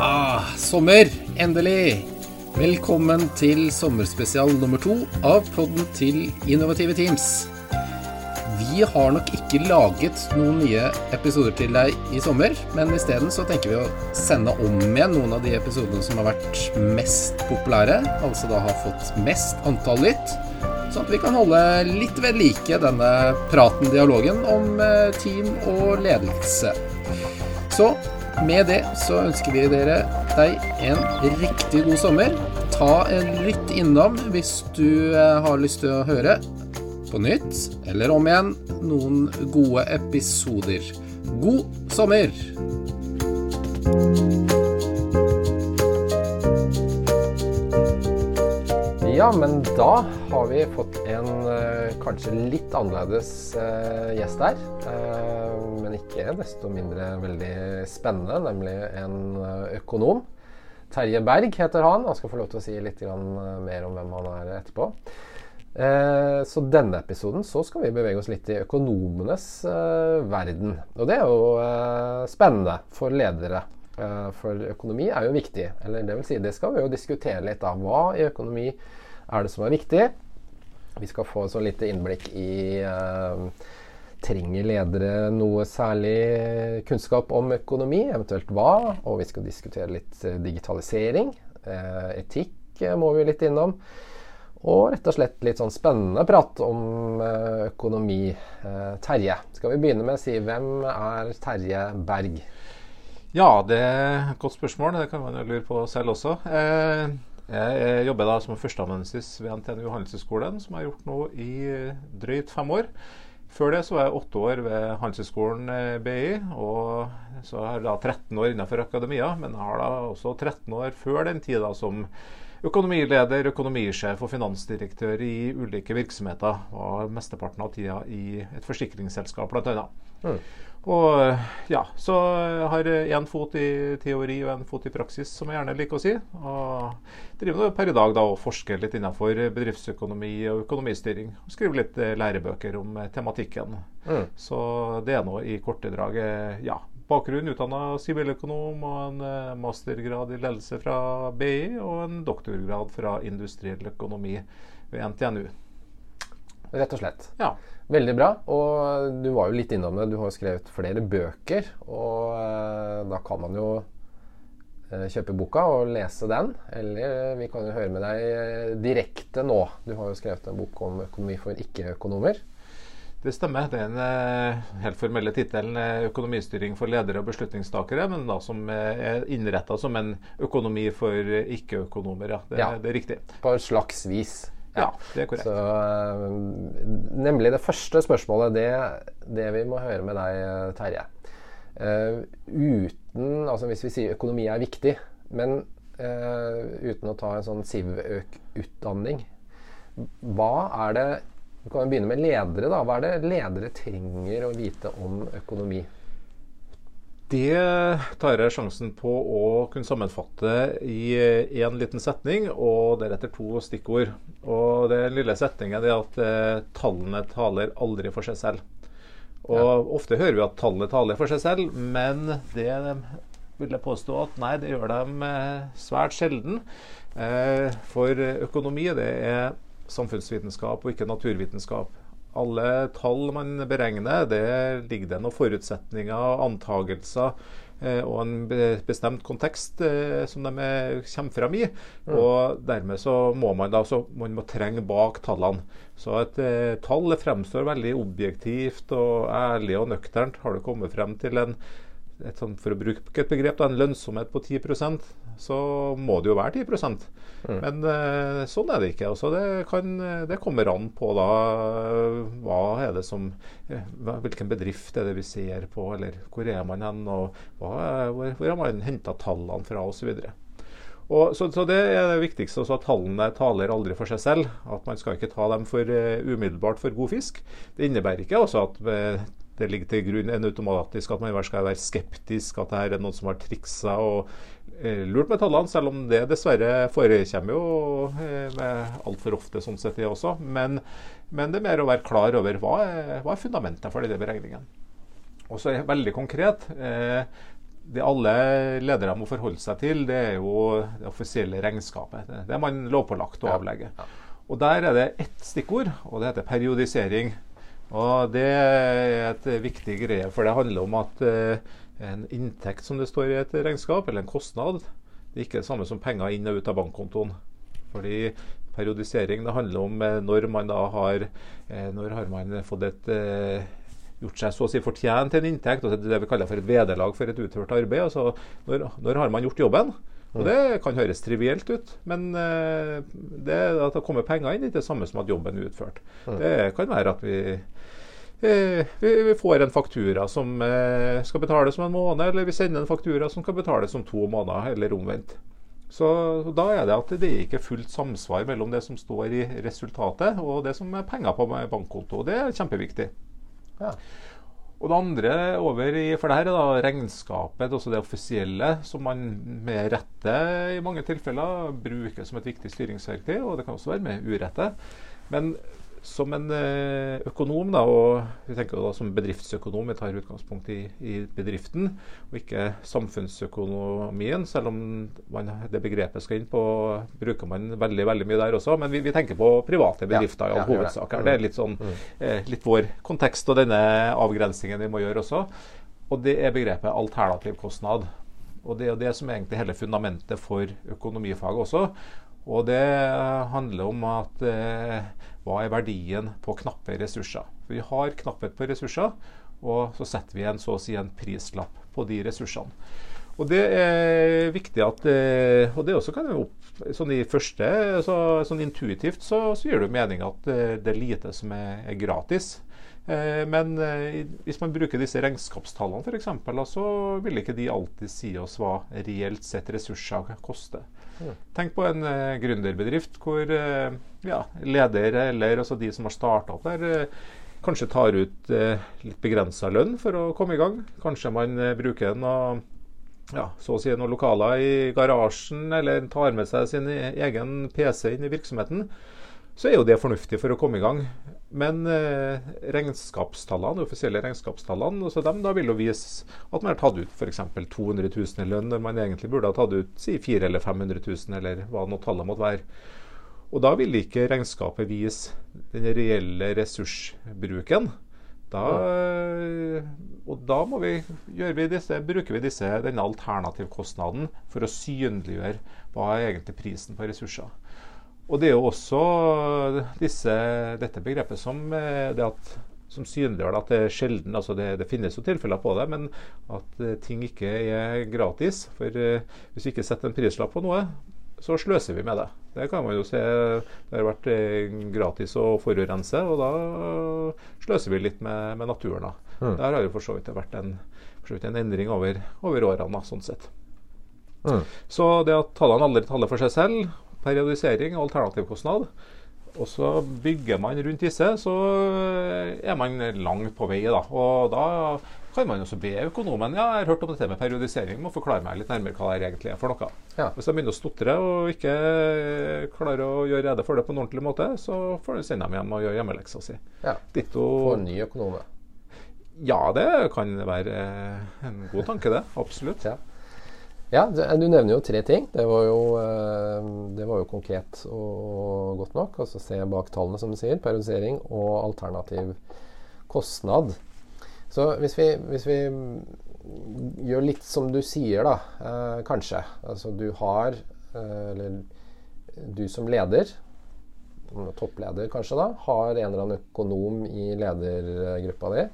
Ah, sommer, endelig! Velkommen til sommerspesial nummer to av podden til Innovative Teams. Vi har nok ikke laget noen nye episoder til deg i sommer, men isteden så tenker vi å sende om igjen noen av de episodene som har vært mest populære, altså da har fått mest antall lytt, sånn at vi kan holde litt ved like denne praten, dialogen om eh, team og ledelse. Så med det så ønsker vi dere deg en riktig god sommer. Ta en lytt innom hvis du eh, har lyst til å høre på nytt eller om igjen noen gode episoder. God sommer! Ja, men da har vi fått en eh, kanskje litt annerledes eh, gjest her. Ikke desto mindre veldig spennende, nemlig en eh, økonom. Terje Berg heter han. Han skal få lov til å si litt eh, mer om hvem han er etterpå. Eh, så denne episoden så skal vi bevege oss litt i økonomenes verden. Og det er jo spennende for ledere. For økonomi er jo viktig. Eller det vil si, det skal vi jo diskutere litt av. Hva i økonomi er det som er viktig? Vi skal få så lite innblikk i eh, Trenger ledere noe særlig kunnskap om økonomi, eventuelt hva? Og vi skal diskutere litt eh, digitalisering. Eh, etikk eh, må vi litt innom. Og rett og slett litt sånn spennende prat om økonomi. Terje, skal vi begynne med å si hvem er Terje Berg? Ja, det er et godt spørsmål. Det kan man jo lure på selv også. Jeg jobber da som førsteamanuensis ved NTNU Handelshøyskolen, som jeg har gjort nå i drøyt fem år. Før det så var jeg åtte år ved Handelshøyskolen BI, og så har jeg da 13 år innenfor akademia. Men jeg har da også 13 år før den tid som økonomileder, økonomisjef og finansdirektør i ulike virksomheter. Og mesteparten av tida i et forsikringsselskap, bl.a. Mm. Og ja, så jeg har én fot i teori og en fot i praksis, som jeg gjerne liker å si. Og driver per i dag da og forsker litt innenfor bedriftsøkonomi og økonomistyring. Og skriver litt lærebøker om tematikken. Mm. Så det er nå i korte drag ja, bakgrunn utdanna siviløkonom og en mastergrad i ledelse fra BI og en doktorgrad fra industriell økonomi ved NTNU. Rett og slett. Ja. Veldig bra. Og du var jo litt innom det. Du har jo skrevet flere bøker. Og eh, da kan man jo eh, kjøpe boka og lese den. Eller vi kan jo høre med deg eh, direkte nå. Du har jo skrevet en bok om økonomi for ikke-økonomer. Det stemmer. Det den eh, helt formelle tittelen 'Økonomistyring for ledere og beslutningstakere', men da som er innretta som en økonomi for ikke-økonomer. Ja. Det, Ja. det er riktig. På en slags vis. Ja, det er korrekt. Så, eh, nemlig det første spørsmålet, det, det vi må høre med deg, Terje. Uh, uten Altså hvis vi sier økonomi er viktig, men uh, uten å ta en sånn SIV-utdanning, hva er det Vi kan begynne med ledere, da. Hva er det ledere trenger å vite om økonomi? Det tar jeg sjansen på å kunne sammenfatte i én liten setning, og deretter to stikkord. Og Den lille setningen er at eh, tallene taler aldri for seg selv. Og Ofte hører vi at tallene taler for seg selv, men det vil jeg påstå at nei, det gjør de eh, svært sjelden. Eh, for økonomi det er samfunnsvitenskap og ikke naturvitenskap. Alle tall man beregner, det ligger det noen forutsetninger, antagelser eh, og en bestemt kontekst eh, som de eh, kommer frem i. Og dermed så må man da så man må trenge bak tallene. Så et tall fremstår veldig objektivt og ærlig og nøkternt. Har du kommet frem til en et sånt, for å bruke et begrep, da, en lønnsomhet på 10 så må det jo være 10% Men uh, sånn er det ikke. Altså, det, kan, det kommer an på da hva er det som Hvilken bedrift er det vi ser på, eller hvor er man hen, og hva, hvor, hvor har man henta tallene fra, osv. Og, så, så, det er det viktigste. Også at tallene taler aldri for seg selv. At man skal ikke ta dem for uh, umiddelbart for god fisk. Det innebærer ikke også at uh, det ligger til grunn en automatisk at man skal være skeptisk, at det her er noen som har triksa og lurt med tallene, selv om det dessverre forekommer jo uh, altfor ofte sånn sett, det også. Men, men, det er mer å være klar over hva er, hva er fundamentet for denne beregningene. Og så er det veldig konkret. Eh, det alle ledere må forholde seg til, det er jo det offisielle regnskapet. Det er man lovpålagt å avlegge. Og Der er det ett stikkord, og det heter periodisering. Og Det er et viktig greie, for det handler om at eh, en inntekt som det står i et regnskap, eller en kostnad, det er ikke det samme som penger inn og ut av bankkontoen. Fordi periodisering det handler om eh, når man da har eh, Når har man fått et eh, gjort seg så å si fortjent til en inntekt, altså det vi kaller for et vederlag for et utført arbeid. Altså, når, når har man gjort jobben? Og Det kan høres trivielt ut, men det at det kommer penger inn, er ikke det samme som at jobben er utført. Det kan være at vi, vi, vi får en faktura som uh, skal betales om en måned, eller vi sender en faktura som skal betales om to måneder, eller omvendt. Så, så Da er det at det ikke er fullt samsvar mellom det som står i resultatet, og det som er penger på bankkonto. Det er kjempeviktig. Ja. Og det andre over i For det her er da regnskapet, også det offisielle, som man med rette i mange tilfeller bruker som et viktig styringsverktøy, og det kan også være med urette. Men som en eh, økonom, da, og vi tenker da som bedriftsøkonom, vi tar utgangspunkt i, i bedriften, og ikke samfunnsøkonomien, selv om man, det begrepet skal inn på, bruker man veldig veldig mye der også. Men vi, vi tenker på private bedrifter ja, i all hovedsak. Det. det er litt, sånn, mm. eh, litt vår kontekst og denne avgrensingen vi må gjøre også. Og det er begrepet alternativ kostnad. Og det er det som er egentlig hele fundamentet for økonomifaget også. Og det handler om at eh, hva er verdien på knappe ressurser? For vi har knapphet på ressurser, og så setter vi en, så å si, en prislapp på de ressursene. Og det er viktig at eh, Og det også kan jo sånn i første, så, sånn intuitivt så, så gir det mening at eh, det er lite som er, er gratis. Eh, men hvis man bruker disse regnskapstallene f.eks., så vil ikke de alltid si oss hva reelt sett ressurser koster. Tenk på en uh, gründerbedrift hvor uh, ja, leder eller altså de som har starta opp der, uh, kanskje tar ut litt begrensa lønn for å komme i gang. Kanskje man bruker noe, ja, så å si noen lokaler i garasjen, eller tar med seg sin e-, egen PC inn i virksomheten så er jo det fornuftig for å komme i gang. Men eh, regnskapstallene, de offisielle regnskapstallene altså dem da vil jo vise at man har tatt ut f.eks. 200 000 i lønn, når man egentlig burde ha tatt ut si 400 eller 500 000, eller hva nå tallet måtte være. Og da vil ikke regnskapet vise den reelle ressursbruken. Da, og da vi, vi disse, bruker vi disse, denne alternativkostnaden for å synliggjøre hva er egentlig prisen på ressurser. Og det er jo også disse, dette begrepet som, eh, det at, som synliggjør at det er sjelden altså det, det, finnes jo tilfeller på det, men at uh, ting ikke er gratis. For hvis vi ikke setter en prislapp på noe, så sløser vi med det. Det kan man jo se. Det har vært gratis å forurense, og da sløser vi litt med, med naturen. Da. Mm. Der har jo for så vidt vært en, vidt en endring over, over årene, sånn sett. Mm. Så det at tallene aldri taler for seg selv, periodisering og alternativkostnad. Og så bygger man rundt disse, så er man langt på vei. Da. Og da kan man også be økonomen ja, jeg har hørt om dette med periodisering, må forklare meg litt nærmere hva det egentlig er for noe. Ja. Hvis de begynner å stotre og ikke klarer å gjøre rede for det på en ordentlig måte, så får du sende dem hjem og gjøre hjemmeleksa si. Ja. Ditto Få en ny økonom? Ja, det kan være en god tanke, det. Absolutt. Ja. Ja, Du nevner jo tre ting. Det var jo, eh, det var jo konkret og godt nok. Altså se bak tallene, som du sier. Periodisering og alternativ kostnad. Så hvis vi, hvis vi gjør litt som du sier, da, eh, kanskje. Altså du har eh, Eller du som leder, toppleder kanskje, da, har en eller annen økonom i ledergruppa di.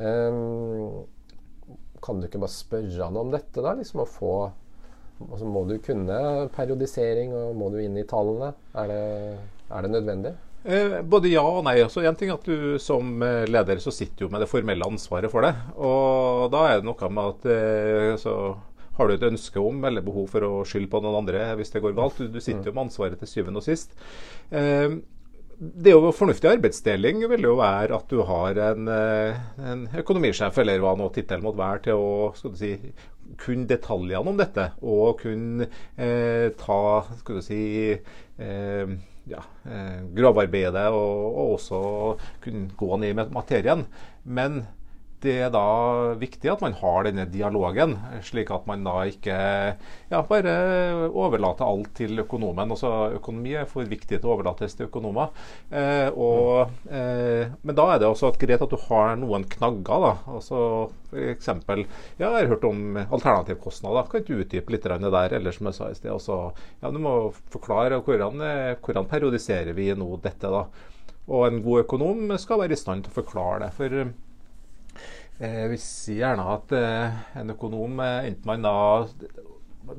Um, kan du ikke bare spørre han om dette, da? Liksom å få altså Må du kunne periodisering, og må du inn i tallene? Er det, er det nødvendig? Eh, både ja og nei. Altså, en ting er at du Som eh, leder så sitter jo med det formelle ansvaret for det. Og da er det noe med at eh, så har du et ønske om eller behov for å skylde på noen andre hvis det går galt. Du, du sitter jo med ansvaret til syvende og sist. Eh, det er jo Fornuftig arbeidsdeling vil jo være at du har en, eh, en økonomisjef, eller hva nå tittelen måtte være, til å skal du si, kunne detaljene om dette. Og kunne eh, ta skal du si, eh, ja, eh, gravarbeidet og, og, også kunne gå ned i materien. Men det er da viktig at man har denne dialogen, slik at man da ikke ja, bare overlater alt til økonomen. Altså, økonomi er for viktig til å overlates til økonomer. Eh, og, eh, men da er det også greit at du har noen knagger. da, altså F.eks. Ja, jeg har hørt om alternativkostnader. Kan du utdype litt det der? Eller som jeg sa i sted, altså, ja, du må forklare hvordan, hvordan periodiserer vi nå dette. da. Og en god økonom skal være i stand til å forklare det. For jeg vil si gjerne at eh, en økonom, eh, enten man da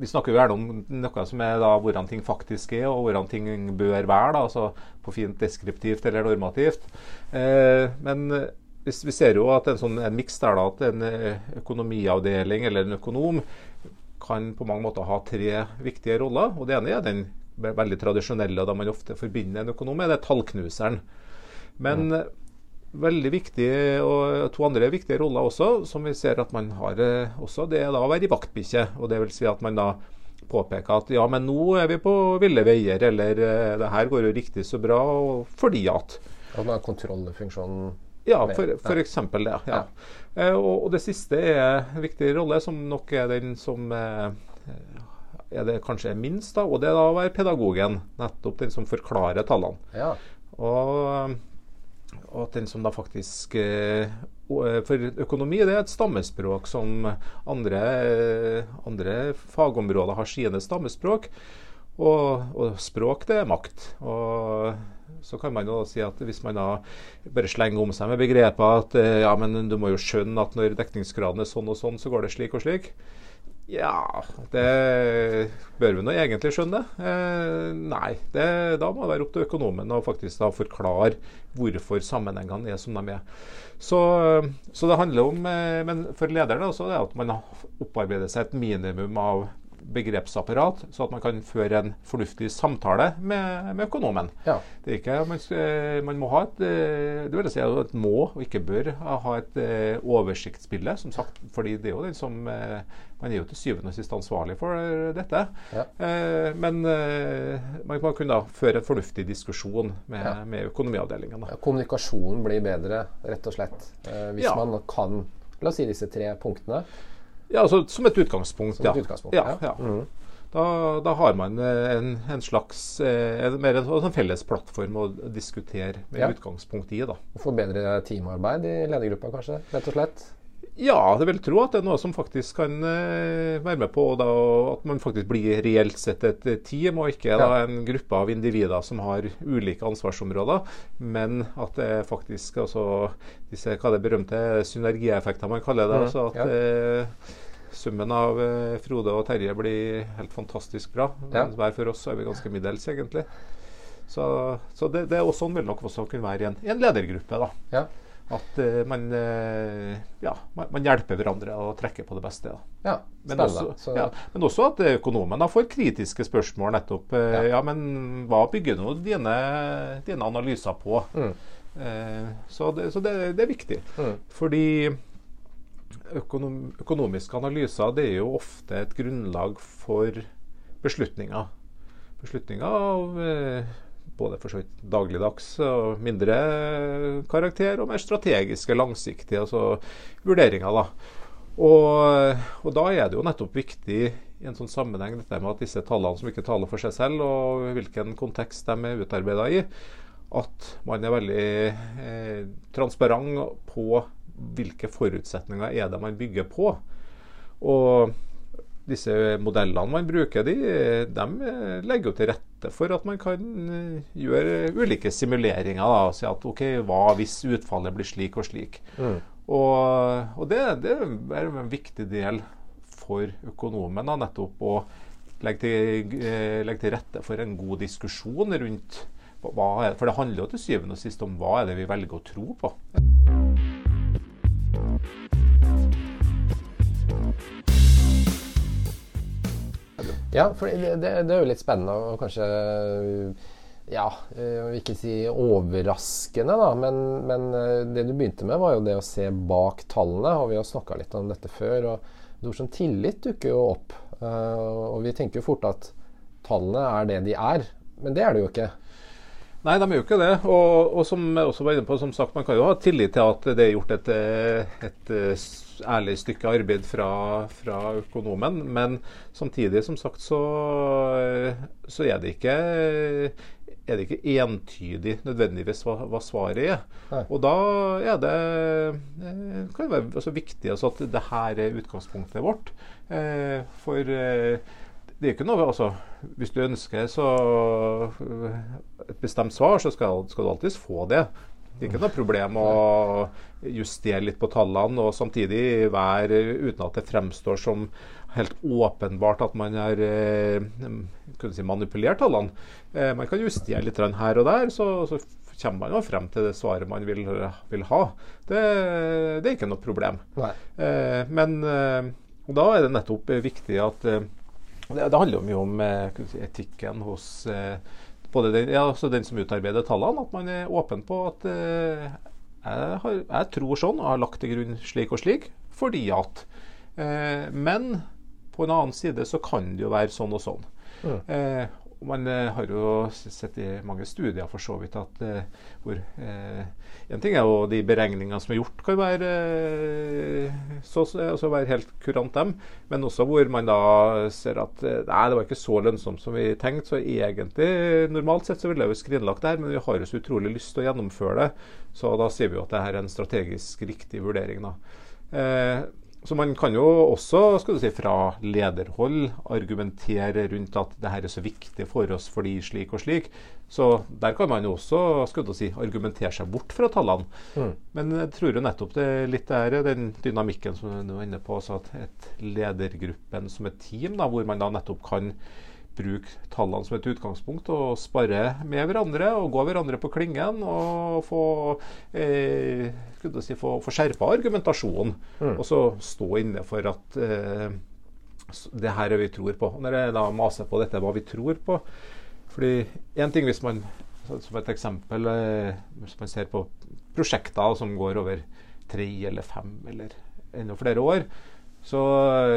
vi snakker jo gjerne om noe som er da hvordan ting faktisk er, og hvordan ting bør være. Da, altså På fint deskriptivt eller normativt. Eh, men vi, vi, ser jo at en sånn en miks der, da, at en eh, økonomiavdeling eller en økonom kan på mange måter ha tre viktige roller. og Det ene er den veldig tradisjonelle, da man ofte forbinder en økonom med, det er tallknuseren. Men mm veldig viktig, og to andre viktige roller også, som vi ser at man har eh, også, det er da å være vaktbikkje. Og det vil si at man da påpeker at ja, men nå er vi på ville veier, eller eh, det her går jo riktig så bra, fordi at At man har kontrollfunksjonen ja, for, for eksempel det. Ja. ja. Eh, og, og, det siste er en viktig rolle, som nok er den som er det kanskje er minst, da, og det er da å være pedagogen. Nettopp den som forklarer tallene. Ja. Og og at den som da faktisk eh, eh, For økonomi det er et stammespråk som andre, andre fagområder har sine stammespråk. Og, og, språk, det er makt. Og så kan man jo si at hvis man da bare slenger om seg med begrepet at eh, ja, men du må jo skjønne at når dekningsgraden er sånn og sånn, så går det slik og slik. Ja, det bør vi nå egentlig skjønne. Eh, nei, det, da må det være opp til økonomen å faktisk da forklare hvorfor sammenhengene er som de er. Så, så det handler om, eh, men for lederen også, det at man opparbeider seg et minimum av begrepsapparat, så at man kan føre en fornuftig samtale med, med økonomen. Ja. Det er ikke, man, man, må ha et eh, det vil si et må, og ikke bør, ha et oversiktsbilde. som sagt, fordi det er jo den som Man er jo til syvende og sist ansvarlig for dette. Ja. Men man må kunne da føre en fornuftig diskusjon med, ja. med økonomiavdelingen. Ja, kommunikasjonen blir bedre, rett og slett, hvis man kan La oss si disse tre punktene. Ja, altså Som et utgangspunkt. Som et utgangspunkt ja. ja. Mm. Da, da, har man eh, en, en slags en, mer en, en, felles plattform å diskutere med ja. utgangspunkt i. da. Og forbedre teamarbeid i ledergruppa, kanskje? Rett og slett? Ja, det vil tro at det er noe som faktisk kan uh, være med på da, at man faktisk blir reelt sett et team, og ikke ja. da, en gruppe av individer som har ulike ansvarsområder. Men at det faktisk altså, disse hva det berømte synergieffekter man kaller det. Mm, altså at ja. eh, Summen av eh, Frode og Terje blir helt fantastisk bra. Ja. Hver for oss er vi ganske middels, egentlig. Så, så det, det, er også, sånn vil nok også kunne være i en, i en ledergruppe. da. At uh, man, uh, ja, man, man, hjelper hverandre og trekker på det beste. Da. Ja, men, også, ja, men også at økonomene får kritiske spørsmål nettopp. Uh, ja. ja. men hva bygger nå dine, dine analyser på? Mm. så, det, så det, det, er viktig. Mm. Fordi økonom, økonomiske analyser det er jo ofte et grunnlag for beslutninger. Beslutninger av både for så vidt dagligdags og mindre karakter, og mer strategiske, langsiktige altså vurderinger. da. Og, og, da er det jo nettopp viktig i en sånn sammenheng dette med at disse tallene som ikke taler for seg selv, og hvilken kontekst de er utarbeida i, at man er veldig eh, transparent på hvilke forutsetninger er det man bygger på. Og disse modellene man bruker, de, de legger jo til rette for at man kan eh, gjøre ulike simuleringer. Da, og si at OK, hva hvis utfallet blir slik og slik? Mm. Og, og det, det, er en viktig del for økonomen da, nettopp å legge til, eh, legge til, rette for en god diskusjon rundt hva er, For det handler jo til syvende og sist om hva er det vi velger å tro på. Ja, for det, det, det, er jo litt spennende og kanskje ja, jeg vil ikke si overraskende, da, men, men, eh, det du begynte med, var jo det å se bak tallene. Og vi har snakka litt om dette før. og et ord som tillit dukker jo opp. Og vi tenker jo fort at tallene er det de er, men det er det jo ikke. Nei, de er jo ikke det. Og, og som jeg også var inne på, som sagt, man kan jo ha tillit til at det er gjort et, et ærlig stykke arbeid fra, fra, økonomen. Men samtidig, som sagt, så, så er det ikke er det ikke entydig nødvendigvis hva, hva svaret er. Nei. Og da er det eh, kan det være altså, viktig altså, at det her er utgangspunktet vårt. Eh, for eh, det er ikke noe altså, Hvis du ønsker så et bestemt svar, så skal, skal du alltids få det. Det er ikke noe problem å justere litt på tallene og samtidig være uten at det fremstår som helt åpenbart at man har eh, si, manipulert tallene. Eh, man kan justere litt her og der, så, så kommer man jo frem til det svaret man vil, vil ha. Det, det, er ikke noe problem. Eh, men eh, da er det nettopp viktig at eh, det, det, handler mye om si, etikken hos både den, ja, altså den, som utarbeider tallene, at man er åpen på at jeg, har, jeg, tror sånn og har lagt til grunn slik og slik fordi at. men på en annen side så kan det jo være sånn og sånn. Mm. Eh, man eh, har jo sett i mange studier for så vidt at eh, hvor eh, En ting er jo de beregningene som er gjort, kan være, så, altså være helt kurant, dem. Men også hvor man da ser at nei, det var ikke så lønnsomt som vi tenkte. Så egentlig, normalt sett så ville jeg jo skrinlagt det her, men vi har jo så utrolig lyst til å gjennomføre det. Så da sier vi jo at det her er en strategisk riktig vurdering. da. Eh, så man kan jo også skal du si, fra lederhold argumentere rundt at det her er så viktig for oss fordi slik og slik. Så der kan man jo også skal du si, argumentere seg bort fra tallene. Mm. Men jeg tror jo nettopp det litt er den dynamikken som du er inne på, altså at et ledergruppen som et team, da, hvor man da nettopp kan bruke tallene som et utgangspunkt og spare med hverandre og gå hverandre på klingen og få, eh, si, få, få skjerpa argumentasjonen. Mm. Og så stå inne for at eh, det her er vi tror på. Når jeg da maser på dette hva vi tror på fordi en ting hvis man som et eksempel eh, hvis man ser på prosjekter som går over tre eller fem eller enda flere år, så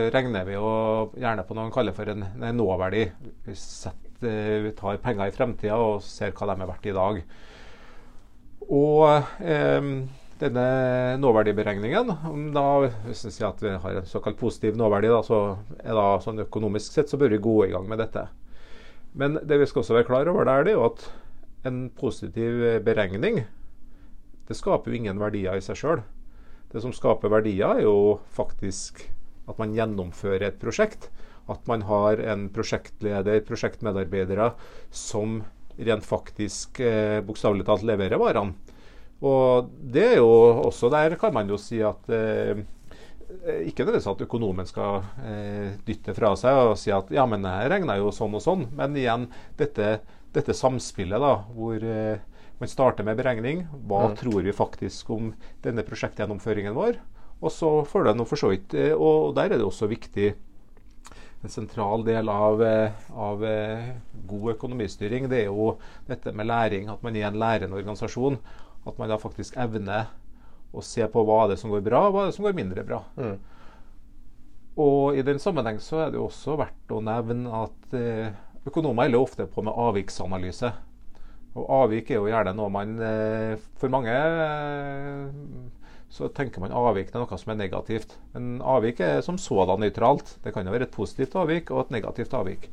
regner vi jo gjerne på noe man kaller for en, en nåverdi. Vi, setter, vi, tar penger i fremtida og ser hva de er verdt i dag. Og eh, denne nåverdiberegningen, da, hvis vi sier at vi har en såkalt positiv nåverdi, da, så er da sånn økonomisk sett så bør vi gå i gang med dette. Men det vi skal også være klar over, det er jo at en positiv beregning det skaper jo ingen verdier i seg sjøl. Det som skaper verdier, er jo faktisk at man gjennomfører et prosjekt. At man har en prosjektleder, prosjektmedarbeidere, som rent faktisk eh, bokstavelig talt leverer varene. Og det er jo også Der kan man jo si at eh, ikke nødvendigvis at økonomen skal eh, dytte fra seg og si at ja, men jeg regna jo sånn og sånn. Men igjen, dette, dette samspillet da, hvor eh, man starter med beregning. Hva mm. tror vi faktisk om denne prosjektgjennomføringen vår? Og så får du noe for så vidt eh, Og der er det også viktig en sentral del av, eh, av, eh, god økonomistyring det er jo dette med læring. At man er en lærende organisasjon. At man da faktisk evner å se på hva er det som går bra, og hva er det som går mindre bra. Mm. Og I den sammenheng så er det også verdt å nevne at økonomer holder ofte på med avviksanalyse. Og avvik er jo gjerne noe man for mange så tenker man avvik er noe som er negativt. Men avvik er som sådan nøytralt. Det kan jo være et positivt avvik og et negativt avvik.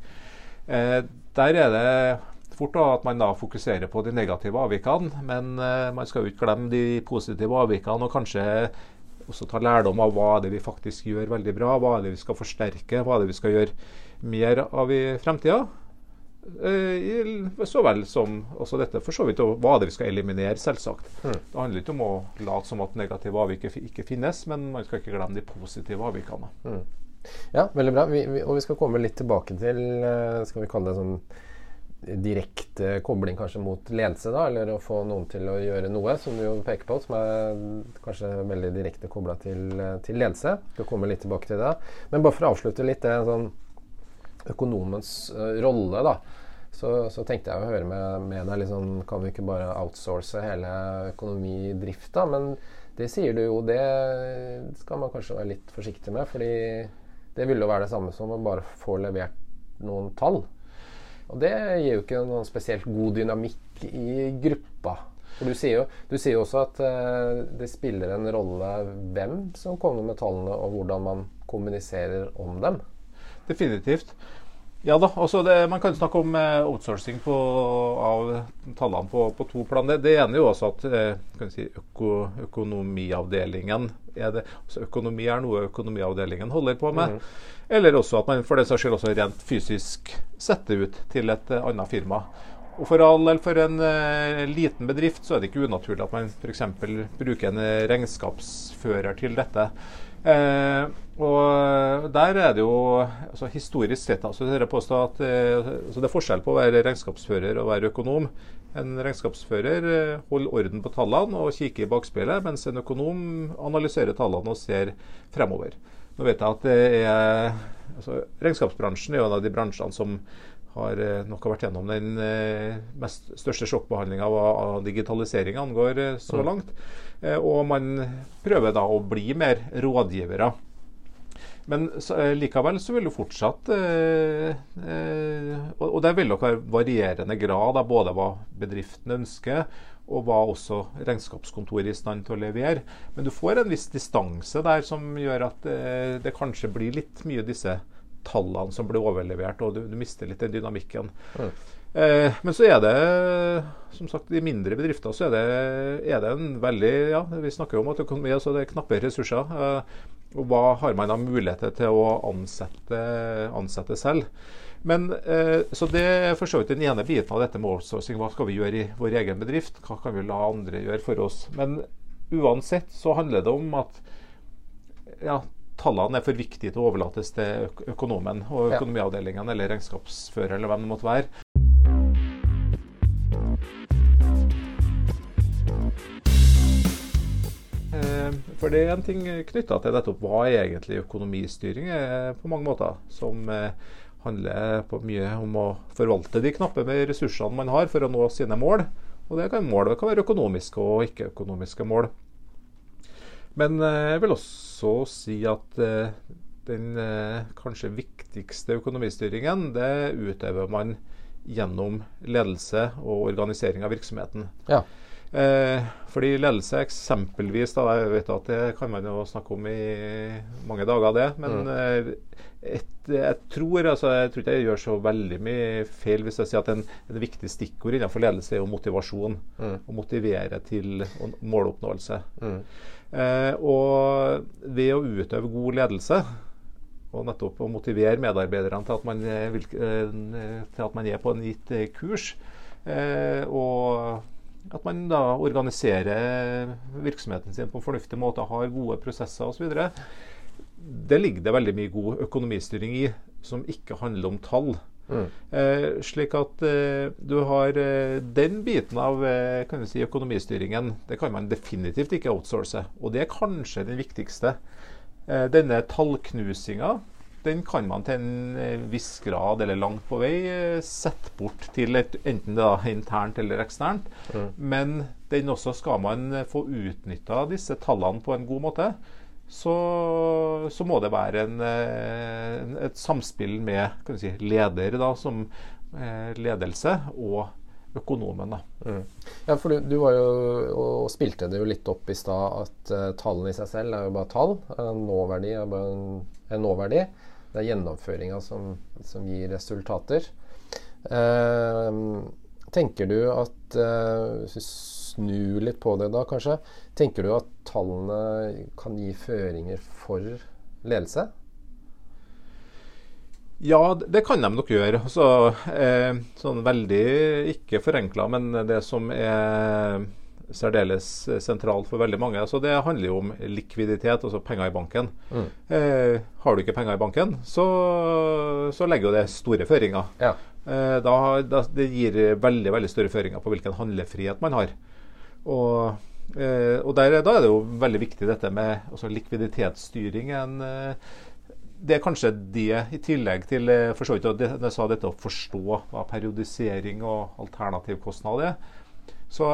Eh, der er det fort da, at man da fokuserer på de negative avvikene, men eh, man skal jo ikke glemme de positive avvikene, og kanskje også ta lærdom av hva det vi faktisk gjør veldig bra, hva er det vi skal forsterke, hva er det vi skal gjøre mer av i fremtida. Eh, så vel som også dette for så vidt og hva det vi skal eliminere, selvsagt. Mm. Det handler ikke om å late som at negative avvik ikke finnes, men man skal ikke glemme de positive avvikene. Mm. Ja, veldig bra. Vi, vi, og vi skal komme litt tilbake til eh, skal vi kalle det sånn direkte kobling kanskje mot ledelse, da, eller å få noen til å gjøre noe, som du jo peker på, som er kanskje veldig direkte kobla til, til, ledelse. Vi skal komme litt tilbake til det. Men bare for å avslutte litt det sånn økonomens uh, rolle, da, så, så, tenkte jeg å høre med, med deg liksom, Kan vi ikke bare outsource hele økonomidrifta? Men det sier du jo, det skal man kanskje være litt forsiktig med. fordi det ville jo være det samme som å bare få levert noen tall. Og det gir jo ikke noen spesielt god dynamikk i gruppa. For du sier jo, du sier også at uh, det spiller en rolle hvem som kommer med tallene, og hvordan man kommuniserer om dem. Definitivt. Ja da, altså det, Man kan snakke om eh, outsourcing på, av tallene på, på, to plan. Det, det ene er jo også at eh, si, øko, økonomiavdelingen er det, altså Økonomi er noe økonomiavdelingen holder på med. Mm. Eller også at man for den saks skyld også rent fysisk setter ut til et uh, annet firma. Og For all del, for en uh, liten bedrift så er det ikke unaturlig at man f.eks. bruker en regnskapsfører til dette. Uh, og der er det jo altså Historisk sett altså, jeg påstå at eh, altså det er forskjell på å være regnskapsfører og være økonom. En regnskapsfører eh, holder orden på tallene og kikker i bakspeilet, mens en økonom analyserer tallene og ser fremover. Nå vet jeg at det er, altså, Regnskapsbransjen er en av de bransjene som har eh, nok vært gjennom den eh, mest største sjokkbehandlinga av, digitalisering angår eh, så mm. langt. Og man prøver da å bli mer rådgivere. Men likevel så vil du fortsatt og, det vil nok være varierende grad av både hva bedriften ønsker, og hva også regnskapskontoret er i stand til å levere. Men du får en viss distanse der som gjør at det kanskje blir litt mye disse tallene som blir overlevert, og du, du mister litt den dynamikken. Mm. Eh, men så er det, som sagt, i mindre bedrifter så er det, er det en veldig Ja, vi snakker jo om at økonomi altså det er knappe ressurser. Eh, og hva har man da muligheter til å ansette, ansette selv? Men, eh, så Det er for så vidt den ene biten av dette med outsourcing. Hva skal vi gjøre i vår egen bedrift? Hva kan vi la andre gjøre for oss? Men uansett så handler det om at ja, tallene er for viktige til å overlates til økonomen og økonomiavdelingen eller regnskapsfører eller hvem det måtte være. For det er en ting knytta til dette. hva er egentlig økonomistyring er på mange måter. Som eh, handler på mye om å forvalte de knappe med ressursene man har for å nå sine mål. Og det kan, mål, det kan være økonomiske og ikke-økonomiske mål. Men eh, jeg vil også si at eh, den kanskje viktigste økonomistyringen, det utøver man gjennom ledelse og organisering av virksomheten. Ja. Eh, fordi ledelse eksempelvis, da, jeg vet at det kan man jo snakke om i mange dager, det. Men mm. Eh, et, jeg, tror, altså, jeg tror ikke jeg gjør så veldig mye feil hvis jeg sier at en, en viktig stikkord innenfor ledelse er jo motivasjon. Mm. Å motivere til måloppnåelse. Mm. Eh, og ved å utøve god ledelse og nettopp å motivere medarbeiderne til at man, eh, eh, til at man er på en gitt kurs. Eh, og at man da organiserer virksomheten sin på en fornuftig måte, har gode prosesser osv. Det ligger det veldig mye god økonomistyring i, som ikke handler om tall. Mm. Eh, slik at eh, du har eh, den biten av eh, si, økonomistyringen. Det kan man definitivt ikke outsource. Og det er kanskje den viktigste. Eh, denne tallknusinga den kan man til en eh, viss grad, eller langt på vei, eh, sette bort til et, enten er internt eller eksternt. Mm. Men den også skal man eh, få utnytta disse tallene på en god måte. Så, så må det være en, et samspill med si, leder da, som ledelse og økonomen. Da. Mm. Ja, for du, du, var jo og spilte det jo litt opp i stad at uh, tallene i seg selv er jo bare tall. En nåverdi er bare en, en nåverdi. Det er gjennomføringa som, som, gir resultater. Eh, tenker du at eh, snur litt på det da, kanskje. Tenker du at tallene kan gi føringer for ledelse? Ja, det kan de nok gjøre. Altså, eh, sånn veldig ikke forenkla, men det som er særdeles sentralt for veldig mange. Så det handler jo om likviditet, altså penger i banken. Mm. Eh, har du ikke penger i banken, så, så legger jo det store føringer. Ja. Eh, da, da, det gir veldig veldig store føringer på hvilken handlefrihet man har. Og, eh, og der, da er det jo veldig viktig dette med altså likviditetsstyring. En, eh, det er kanskje det, i tillegg til eh, for så vidt, det, jeg sa dette å forstå hva periodisering og alternativkostnad er. Så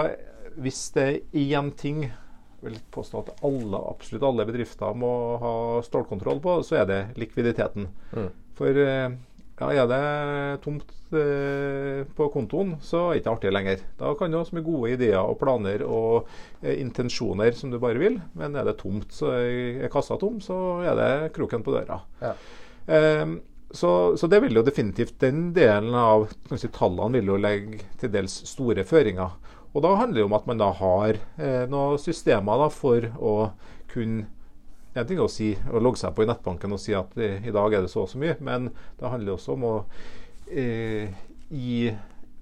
hvis det er én ting vil påstå at alle, absolutt alle bedrifter må ha stålkontroll på, så er det likviditeten. Mm. For eh, ja, er det tomt eh, på kontoen, så er det ikke artig lenger. Da kan du ha så mye gode ideer og planer og eh, intensjoner som du bare vil, men er det tomt, så er kassa tom, så er det kroken på døra. Ja. Eh, så, så, det vil jo definitivt Den delen av si, tallene vil jo legge til dels store føringer. Og da handler det om at man da har eh, noen systemer da, for å kunne en ting er å si, å logge seg på i nettbanken og si at i, i dag er det så og så mye, men det handler også om å eh, gi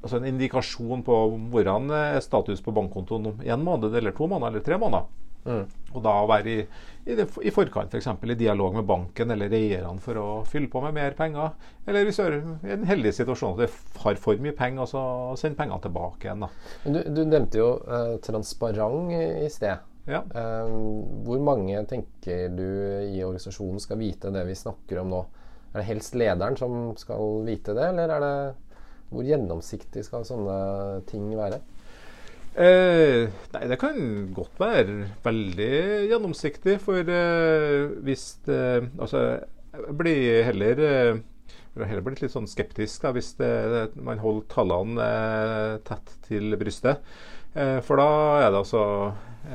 altså en indikasjon på hvordan er status på bankkontoen om én måned eller to måneder eller tre måneder. Mm. Og da være i, i, det, i forkant f.eks. For i dialog med banken eller eierne for å fylle på med mer penger. Eller hvis du er i en heldig situasjon at du har for mye penger, og så send pengene tilbake igjen. Du, du, nevnte jo eh, transparent i, i sted. Ja. Eh, hvor mange tenker du i organisasjonen skal vite det vi snakker om nå? Er det helst lederen som skal vite det, eller er det hvor gjennomsiktig skal sånne ting være? Eh, nei, det kan godt være veldig gjennomsiktig. For eh, hvis det Altså, jeg blir heller eh, jeg heller blitt litt sånn skeptisk da, hvis det, man holder tallene eh, tett til brystet. Eh, for da er det altså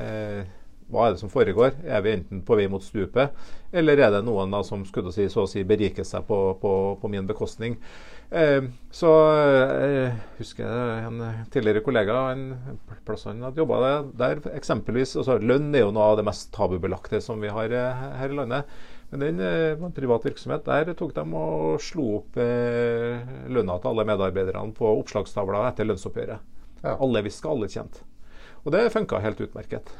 eh, Hva er det som foregår? Er vi enten på vei mot stupet, eller er det noen da som skulle si, så å si beriker seg på, på, på min bekostning? Eh, så jeg eh, husker en tidligere kollega en plass han hadde jobba der, eksempelvis altså Lønn er jo noe av det mest tabubelagte som vi har eh, her i landet. Men den var en privat virksomhet. Der tok de og slo opp eh, lønna til alle medarbeiderne på oppslagstavla etter lønnsoppgjøret. Ja. Alle visste alle tjente. Og det funka helt utmerket.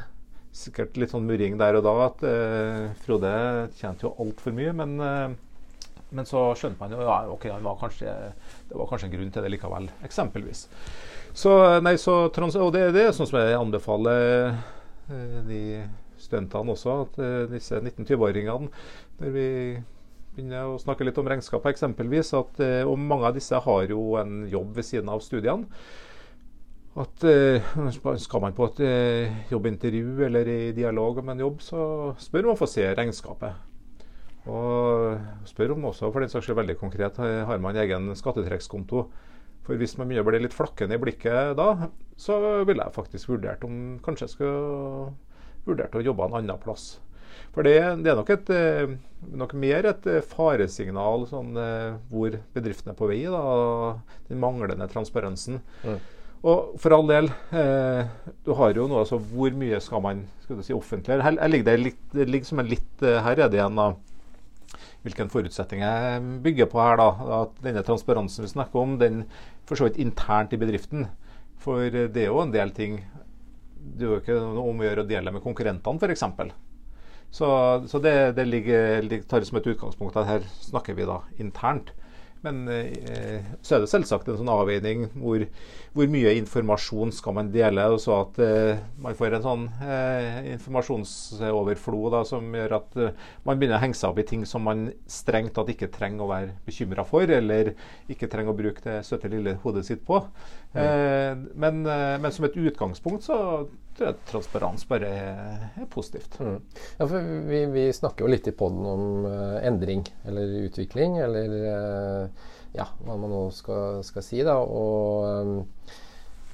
Sikkert litt sånn murring der og da at eh, Frode tjente jo altfor mye, men eh, men så skjønte man jo ja, ok, var, kanskje, det var kanskje en grunn til det likevel, eksempelvis. Så, nei, så, og det, det er sånn som jeg anbefaler eh, de studentene også, at eh, disse 19-20-åringene når vi begynner å snakke litt om regnskap, eksempelvis, at, eh, og mange av disse har jo en jobb ved siden av studiene. At Skal man på et jobbintervju eller i dialog om en jobb, så spør man om å få se regnskapet. Og spør om også, for den saks skyld veldig konkret, har man egen skattetrekkskonto. For hvis man begynner å bli litt flakkende i blikket da, så ville jeg faktisk vurdert om kanskje jeg skulle vurdert å jobbe en annen plass. For det, det er nok, et, eh, nok, mer et eh, faresignal sånn, eh, hvor bedriften er på vei. Da, den manglende transparensen. Mm. Og for all del, eh, du har jo noe altså Hvor mye skal man skal si, offentliggjøre? Her, her ligger det, litt, det ligger som en litt Her er det igjen da hvilken forutsetning jeg bygger på her. da, At denne transparensen vi snakker om, den for så vidt internt i bedriften. For det er jo en del ting Det er jo ikke noe om å gjøre å dele med konkurrentene, f.eks. Så, så det, det ligger, tar som et utgangspunkt at her snakker vi da internt. Men eh, så er det selvsagt en sånn avveining hvor, hvor mye informasjon skal man dele, og så at eh, man får en sånn eh, informasjonsoverflo da, som gjør at eh, man begynner å henge seg opp i ting som man strengt tatt ikke trenger å være bekymra for, eller ikke trenger å bruke det søte lille hodet sitt på. Mm. Men, eh, men, som et utgangspunkt så tror jeg transparens bare er, positivt. Mm. Ja, for vi, vi, snakker jo litt i poden om uh, endring eller utvikling, eller uh, ja, hva man nå skal, skal si. da, og um,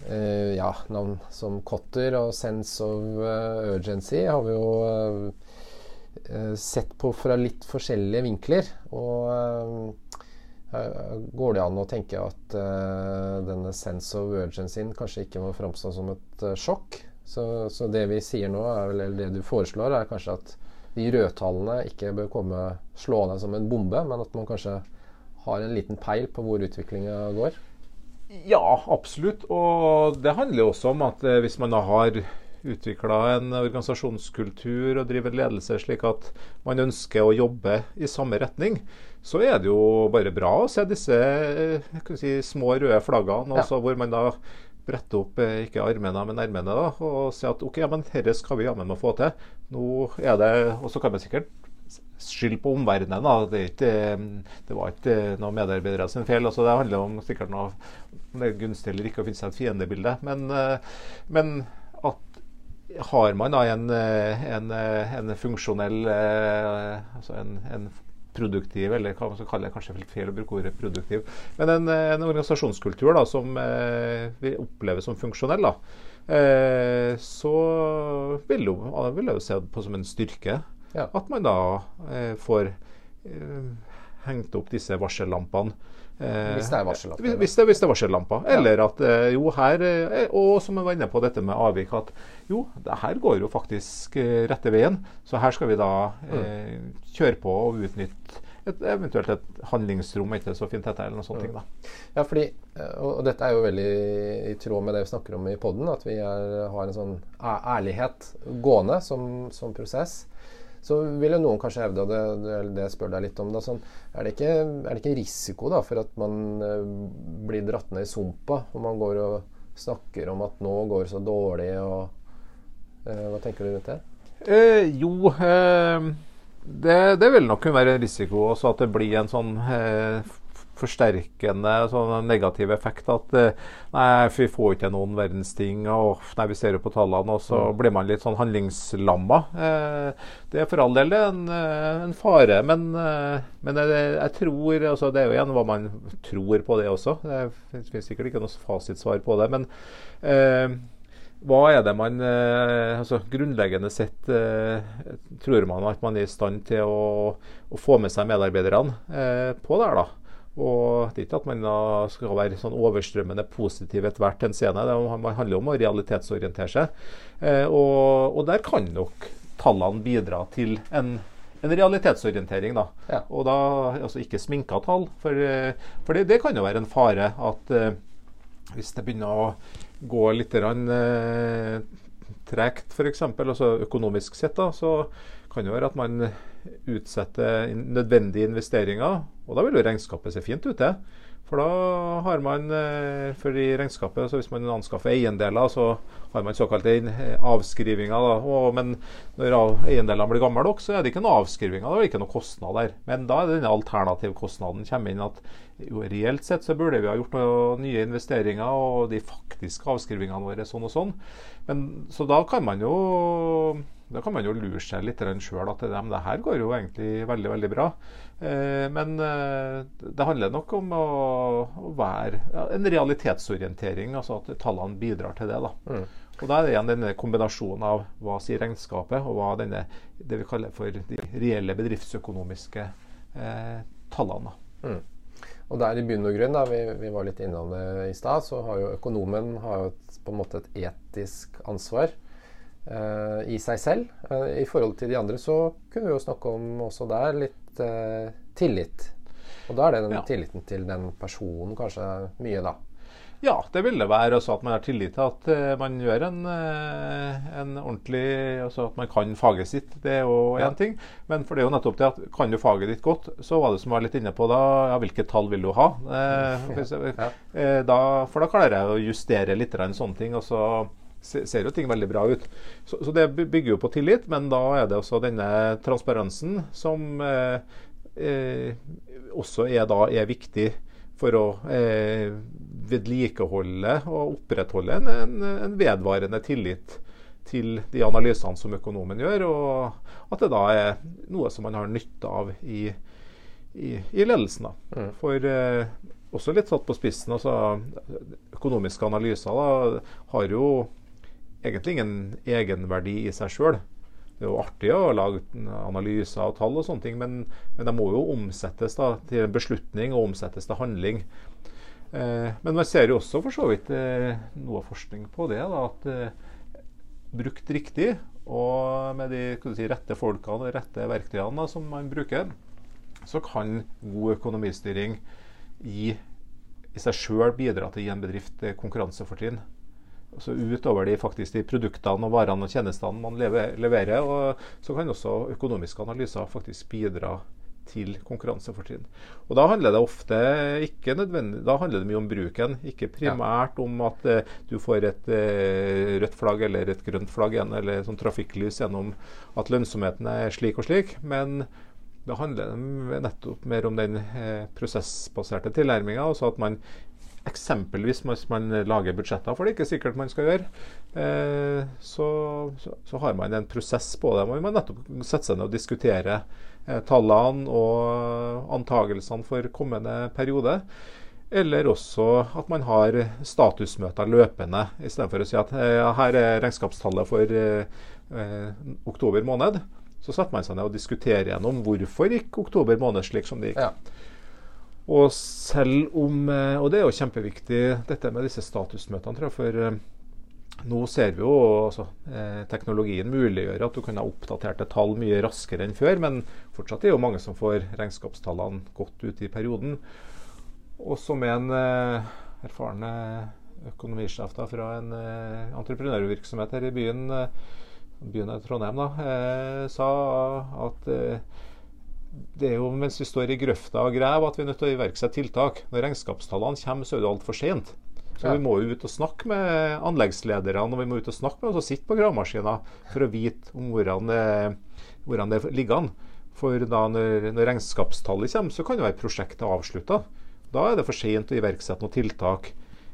uh, ja, navn som Cotter og Sense of Urgency har vi jo sett på fra litt forskjellige vinkler. Og går det an å tenke at denne sense of urgency kanskje ikke må framstå som et sjokk? Så, så, det vi sier nå, eller det du foreslår, er kanskje at de rødtallene ikke bør komme slående som en bombe, men at man kanskje har en liten peil på hvor utviklinga går? Ja, absolutt. Og det handler også om at eh, hvis man da har utvikla en organisasjonskultur og driver ledelse slik at man ønsker å jobbe i samme retning, så er det jo bare bra å se disse eh, si, små røde flaggene, ja. hvor man da brette opp eh, ikke armene, men ermene og si at OK, ja, men dette skal vi jammen få til. Nå er det, Og så kan man sikkert skylde på omverdenen. Da. Det, ikke, det var ikke noen medarbeidere sin feil. Altså, det handler om sikkert noe om det er gunstig eller ikke å finne seg et fiendebilde. Men, men at har man da en, en, en funksjonell altså en, en produktiv, eller hva man skal kalle det, kanskje feil å bruke ordet produktiv, men en, en organisasjonskultur da, som eh, vi opplever som funksjonell, da, eh, så vil jeg jo se på som en styrke ja. at man da eh, får eh, hengt opp disse varsellampene. Eh, hvis det er varsellampa. Hvis, hvis det er varsellamper. Ja. Eller at eh, jo her Og som jeg var inne på dette med avvik, at jo, det her går jo faktisk rette veien. Så her skal vi da eh, mm. kjøre på og utnytte et, eventuelt et handlingsrom, ikke så fint dette, eller noe sånt. Mm. Da. Ja, fordi, og dette er jo veldig i tråd med det vi snakker om i poden, at vi er, har en sånn ærlighet gående som, som prosess. Så vil jo noen kanskje hevde, og det, det, spør deg litt om, da, sånn, er, det ikke, er, det ikke, risiko da, for at man uh, blir dratt ned i sumpa og man går og snakker om at nå går det så dårlig, og uh, Hva tenker du rundt det? Eh, jo, eh, det, det, vil nok kunne være risiko også at det blir en sånn eh, forsterkende sånn negativ effekt. At eh, nei, vi får ikke noen verdens ting. Og nei, vi ser jo på tallene, og så mm. blir man litt sånn handlingslamma. Eh, det er for all del en, eh, en fare. Men, men jeg, jeg, tror altså, Det er jo igjen hva man tror på det også. Det finnes sikkert ikke noe fasitsvar på det. Men eh, hva er det man altså Grunnleggende sett tror man at man er i stand til å, å få med seg medarbeiderne på der, da. Og Det er ikke at man skal være sånn overstrømmende positiv ethvert scene Det handler om å realitetsorientere seg. Eh, og, og, der kan nok tallene bidra til en, en realitetsorientering. Da. Ja. Og da altså ikke sminka tall. For, for det, det, kan jo være en fare at eh, hvis det begynner å gå litt rann, eh, tregt, f.eks., altså økonomisk sett, da, så kan det være at man utsetter nødvendige investeringer. Og da vil jo regnskapet se fint ut, det. For da har man eh, for i regnskapet, så hvis man anskaffer eiendeler, så har man såkalte avskrivinger. Og, men når eiendelene blir gamle nok, så er det ikke noe avskrivinger, det er ikke noen kostnad der. Men da er denne alternativkostnaden kommer inn at jo, reelt sett så burde vi ha gjort noen nye investeringer, og de faktiske avskrivingene våre sånn og sånn. Men, så da kan man jo da kan man jo lure seg litt sjøl at det, det, her går jo egentlig veldig veldig bra. Eh, men eh, det handler nok om å, være en realitetsorientering, altså at tallene bidrar til det. da. Mm. Og Da er det igjen denne kombinasjonen av hva sier regnskapet, og hva denne, det vi kaller for de reelle bedriftsøkonomiske eh, tallene. Mm. Og der i bunn og grunn, da, vi, vi, var litt innom det i stad, så har jo økonomen har jo et, på en måte et etisk ansvar i seg selv. Uh, I forhold til de andre så kunne vi jo snakke om også der litt uh, tillit. Og da er det den ja. tilliten til den personen kanskje mye, da. Ja, det vil det være. Også at man har tillit til at man gjør en, en, ordentlig Altså at man kan faget sitt. Det er jo én ja. ting. Men for det er jo nettopp det at kan du faget ditt godt, så var det som var litt inne på da, ja, hvilke tall vil du ha? Uh, ja. da, for da klarer jeg å justere litt sånne ting. og så ser jo ting veldig bra ut. Så, så, det bygger jo på tillit, men da er det også denne transparensen som eh, eh, også er, da, er viktig for å eh, vedlikeholde og opprettholde en, en, en, vedvarende tillit til de analysene som økonomen gjør, og at det da er noe som man har nytte av i, i, i ledelsen. Mm. For eh, også litt satt på spissen, altså økonomiske analyser da, har jo egentlig ingen egenverdi i seg sjøl. Det er jo artig å lage analyser og tall, og sånne ting, men, men det må jo omsettes da, til en beslutning og omsettes til handling. Eh, men man ser jo også for så vidt eh, noe forskning på det. Da, at eh, brukt riktig og med de si, rette folkene og de rette verktøyene da, som man bruker, så kan god økonomistyring i, i seg sjøl bidra til å gi en bedrift eh, konkurransefortrinn altså utover de, faktisk, de produktene og varene og tjenestene man leverer. Og så kan også økonomiske analyser faktisk bidra til konkurransefortrinn. Og Da handler det ofte ikke nødvendig, da handler det mye om bruken, ikke primært om at eh, du får et eh, rødt flagg eller et grønt flagg igjen, eller sånn trafikklys gjennom at lønnsomheten er slik og slik. men det handler nettopp mer om den eh, prosessbaserte tilnærminga. Altså at man Eksempelvis hvis man lager budsjetter, for det er ikke sikkert man skal gjøre, eh, så, så, så, har man en prosess på det. Man må nettopp sette seg ned og diskutere eh, tallene og antagelsene for kommende periode. Eller også at man har statusmøter løpende, istedenfor å si at eh, her er regnskapstallet for eh, eh, oktober måned. Så setter man seg ned og diskuterer gjennom hvorfor gikk oktober måned slik som det gikk. Ja. Og selv om eh, Og det er jo kjempeviktig, dette med disse statusmøtene, tror jeg. For eh, nå ser vi jo altså, eh, teknologien muliggjør at du kan ha oppdaterte tall mye raskere enn før. Men fortsatt er det jo mange som får regnskapstallene godt ut i perioden. Og som en erfaren økonomisjef da, fra en entreprenørvirksomhet her i byen, byen Trondheim, da, sa at det er jo mens vi står i grøfta og graver at vi er nødt til å iverksette tiltak. Når regnskapstallene kommer, så er det altfor sent. Så ja. Vi må jo ut og snakke med anleggslederne og vi må ut og snakke med oss og sitte på gravemaskiner for å vite om hvordan hvordan det ligger an. For da når, når regnskapstallet kommer, så kan jo være prosjektet avslutta. Da er det for sent å iverksette noen tiltak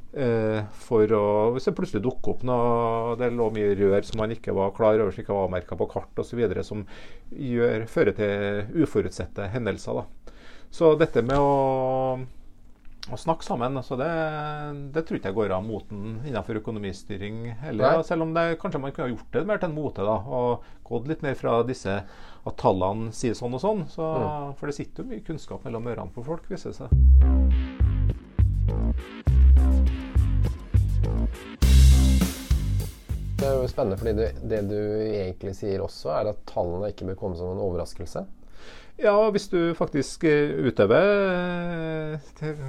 for å, hvis det plutselig dukker opp noe Det lå mye rør som man ikke var klar over, som ikke var avmerka på kart osv., som gjør, fører til uforutsette hendelser. Da. Så dette med å, å snakke sammen, altså det, det, tror ikke jeg går av moten innenfor økonomistyring heller. Selv om det, kanskje man kunne gjort det mer til en mote da, og gått litt mer fra disse at tallene sier sånn og sånn. Så, mm. For det sitter jo mye kunnskap mellom ørene på folk, viser det seg. Det er jo spennende, fordi det, det, du egentlig sier også, er at tallene ikke bør komme som en overraskelse. Ja, hvis du faktisk eh, utøver eh,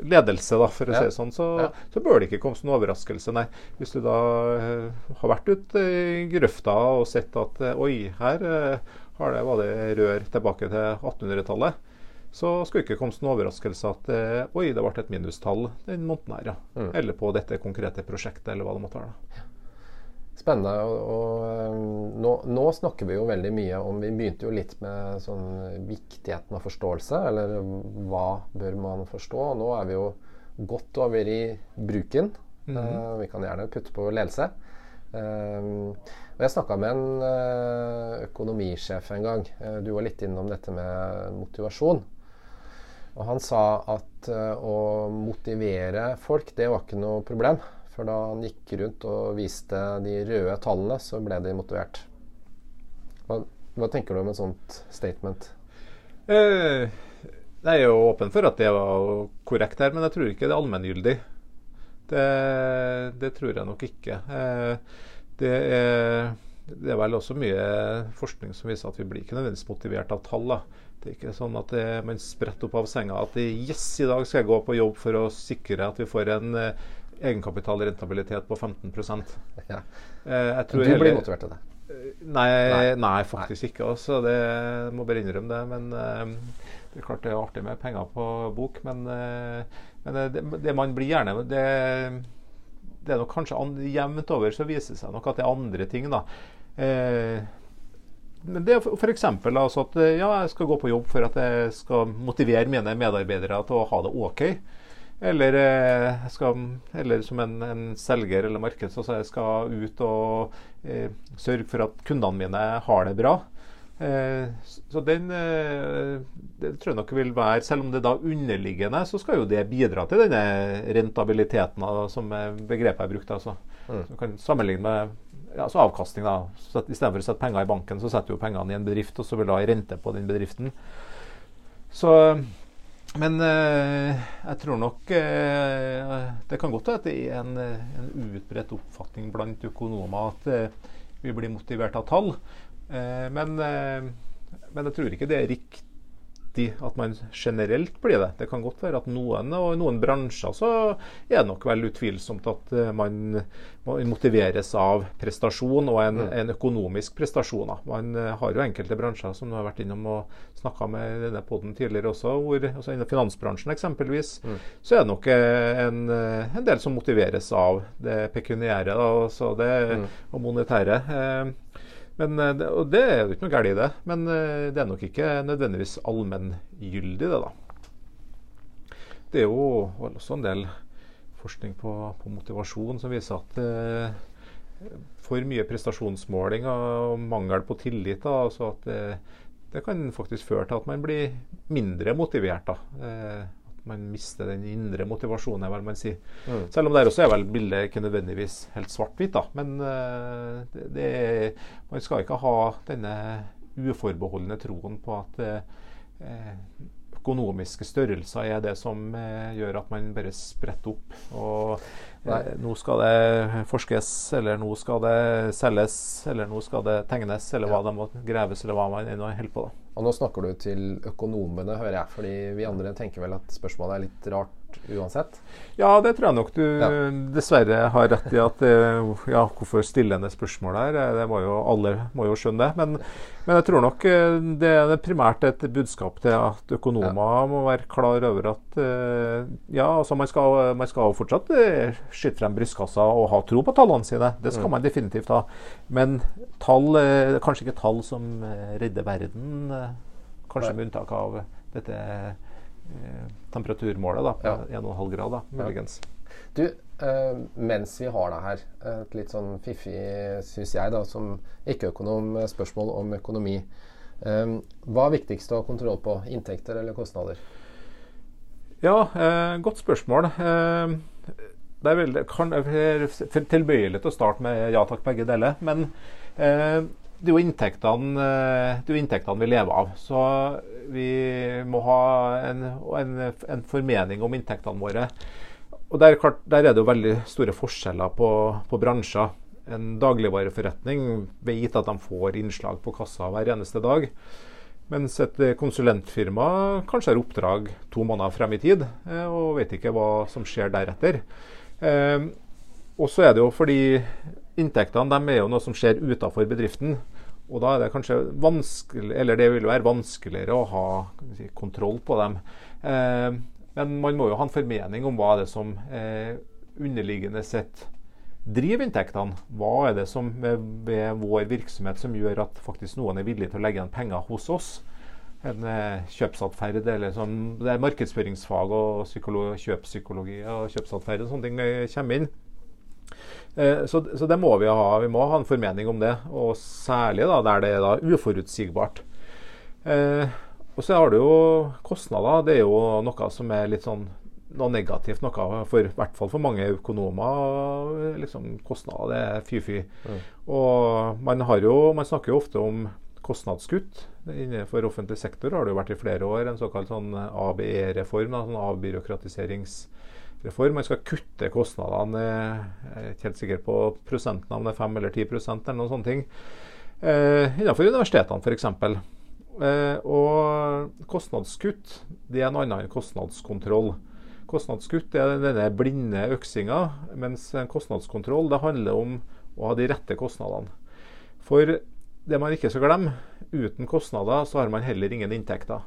ledelse, da, for å ja. si det sånn, så, ja. så, bør det ikke komme som en overraskelse. Nei. Hvis du da uh, har vært ute i grøfta og sett at oi, her har det, var det rør tilbake til 1800-tallet, så skulle ikke komme som noen overraskelse at oi, det ble et minustall den måneden her, ja. Mm. Eller på dette konkrete prosjektet, eller hva det måtte være. da. Spennende. Og, og eh, nå, nå, snakker vi jo veldig mye om Vi begynte jo litt med sånn viktigheten av forståelse, eller hva bør man forstå? Og nå er vi jo godt over i bruken. Mm -hmm. uh, vi kan gjerne putte på ledelse. Uh, og Jeg snakka med en uh, økonomisjef en gang. du var litt innom dette med motivasjon. Og han sa at å motivere folk, det var ikke noe problem. For da han gikk rundt og viste de røde tallene, så ble de motivert. Hva, hva tenker du om et sånt statement? Eh, jeg er jo åpen for at det var korrekt her, men jeg tror ikke det er allmenngyldig. Det, det, tror jeg nok ikke. Eh, det, er, det, er, vel også mye forskning som viser at vi blir ikke nødvendigvis motivert av tall. Da. Det er ikke sånn at det, man spretter opp av senga at yes, i dag skal jeg gå på jobb for å sikre at vi får en eh, egenkapitalrentabilitet på 15% ja. eh, Du blir heller, motivert av det? Nei, nei, nei faktisk nei. ikke. Også. Det må bare innrømme det. Men eh, det er klart det er artig med penger på bok. Men, eh, men det, det, man blir gjerne det, det er nok kanskje an, jevnt over så viser det seg nok at det er andre ting. da. Eh, det er f.eks. Altså at ja, jeg skal gå på jobb for at jeg skal motivere mine medarbeidere til å ha det OK. Eller, eh, skal, eller som en, en, selger eller marked, så jeg skal ut og eh, sørge for at kundene mine har det bra. Eh, så den eh, det tror jeg nok vil være Selv om det da underliggende, så skal jo det bidra til denne rentabiliteten, som begrepet er brukt. Altså. Mm. Så kan sammenligne med ja, så avkastning. da. Så Istedenfor å sette penger i banken, så setter du pengene i en bedrift, og så vil du ha rente på den bedriften. Så men eh, jeg tror nok eh, Det kan godt være at det er en, en utbredt oppfatning blant økonomer at eh, vi blir motivert av tall. Men, men, jeg tror ikke det er riktig alltid at man generelt blir det. Det kan godt være at noen og i noen bransjer så er det nok vel utvilsomt at eh, man, motiveres av prestasjon og en, mm. en økonomisk prestasjon. Man eh, har jo enkelte bransjer som du har vært innom og snakka med i denne poden tidligere også, hvor altså innen finansbransjen eksempelvis, mm. så er det nok eh, en, en, del som motiveres av det pekuniære, da, altså det mm. og monetære. Men, eh, og det er jo ikke noe galt i det, men eh, det er nok ikke nødvendigvis allmenngyldig, det, da. Det er jo også en del forskning på, på motivasjon som viser at eh, for mye prestasjonsmåling og mangel på tillit, da, altså at det, det, kan faktisk føre til at man blir mindre motivert. da. Eh, man mister den indre motivasjonen, vil man si. Mm. Selv om der også er vel bildet ikke nødvendigvis helt svart-hvitt, da. Men uh, det, det er, man skal ikke ha denne uforbeholdne troen på at uh, økonomiske størrelser er det som uh, gjør at man bare spretter opp. Og nå skal det forskes, eller nå skal det selges, eller nå skal det tegnes, eller hva det må greves, eller hva man ennå holder på. da. Og nå snakker du til økonomene, hører jeg. Fordi vi andre tenker vel at spørsmålet er litt rart uansett? Ja, det tror jeg nok du ja. dessverre har rett i. at Ja, hvorfor stille en spørsmål her? Det må jo, alle må jo skjønne det. Men, men, jeg tror nok eh, det er primært et budskap til at økonomer ja. må være klar over at eh, ja, altså man skal, man skal fortsatt eh, skyte frem brystkassa og ha tro på tallene sine. Det skal mm. man definitivt ha. Men tall, kanskje ikke tall som redder verden Kanskje med unntak av dette eh, temperaturmålet da, på ja. 1,5 grader, muligens. Du, Uh, mens vi har deg her, et litt sånn fiffig, syns jeg, da, som ikke-økonom, spørsmål om økonomi. Eh, hva er viktigst å ha kontroll på? Inntekter eller kostnader? Ja, eh, godt spørsmål. Eh, det er veldig, kan, tilbøyelig til å starte med ja takk, begge deler. Men eh, det er jo inntektene, eh, inntektene vi lever av. Så vi må ha en, en, en formening om inntektene våre. Og der, der, er det jo veldig store forskjeller på, på bransjer. En dagligvareforretning vet at de får innslag på kassa hver eneste dag. Mens et konsulentfirma kanskje har oppdrag to måneder frem i tid, eh, og vet ikke hva som skjer deretter. Eh, og så er det jo fordi inntektene de er jo noe som skjer utenfor bedriften. Og da er det kanskje vanskelig, eller det vil være vanskeligere å ha si, kontroll på dem. Eh, men man må jo ha en formening om hva er det som eh, underliggende sett driver inntektene. Hva er det som ved, vår virksomhet som gjør at faktisk noen er villig til å legge igjen penger hos oss? En eh, kjøpsatferd, eller sånn, det er markedsføringsfag og kjøpspsykologi og kjøpsatferd og sånne ting kommer inn. Eh, så, så, det må vi ha. Vi må ha en formening om det, og særlig da, der det er da uforutsigbart. Eh, og så har du jo kostnader. Det er jo noe som er litt sånn noe negativt. Noe for, i hvert fall for mange økonomer. Liksom, kostnader det er fy-fy. Mm. Og man, har jo, man snakker jo ofte om kostnadskutt. Innenfor offentlig sektor har det jo vært i flere år en såkalt sånn ABE-reform. Sånn avbyråkratiserings reform. Man skal kutte kostnadene Jeg er ikke helt sikker på prosenten, om det er 5 eller 10% eller noen sånne ting. Eh, innenfor universitetene f.eks. Eh, og kostnadskutt det er en annen kostnadskontroll. Kostnadskutt er denne blinde øksinga, mens kostnadskontroll det handler om å ha de rette kostnadene. For det man ikke skal glemme, uten kostnader så har man heller ingen inntekter.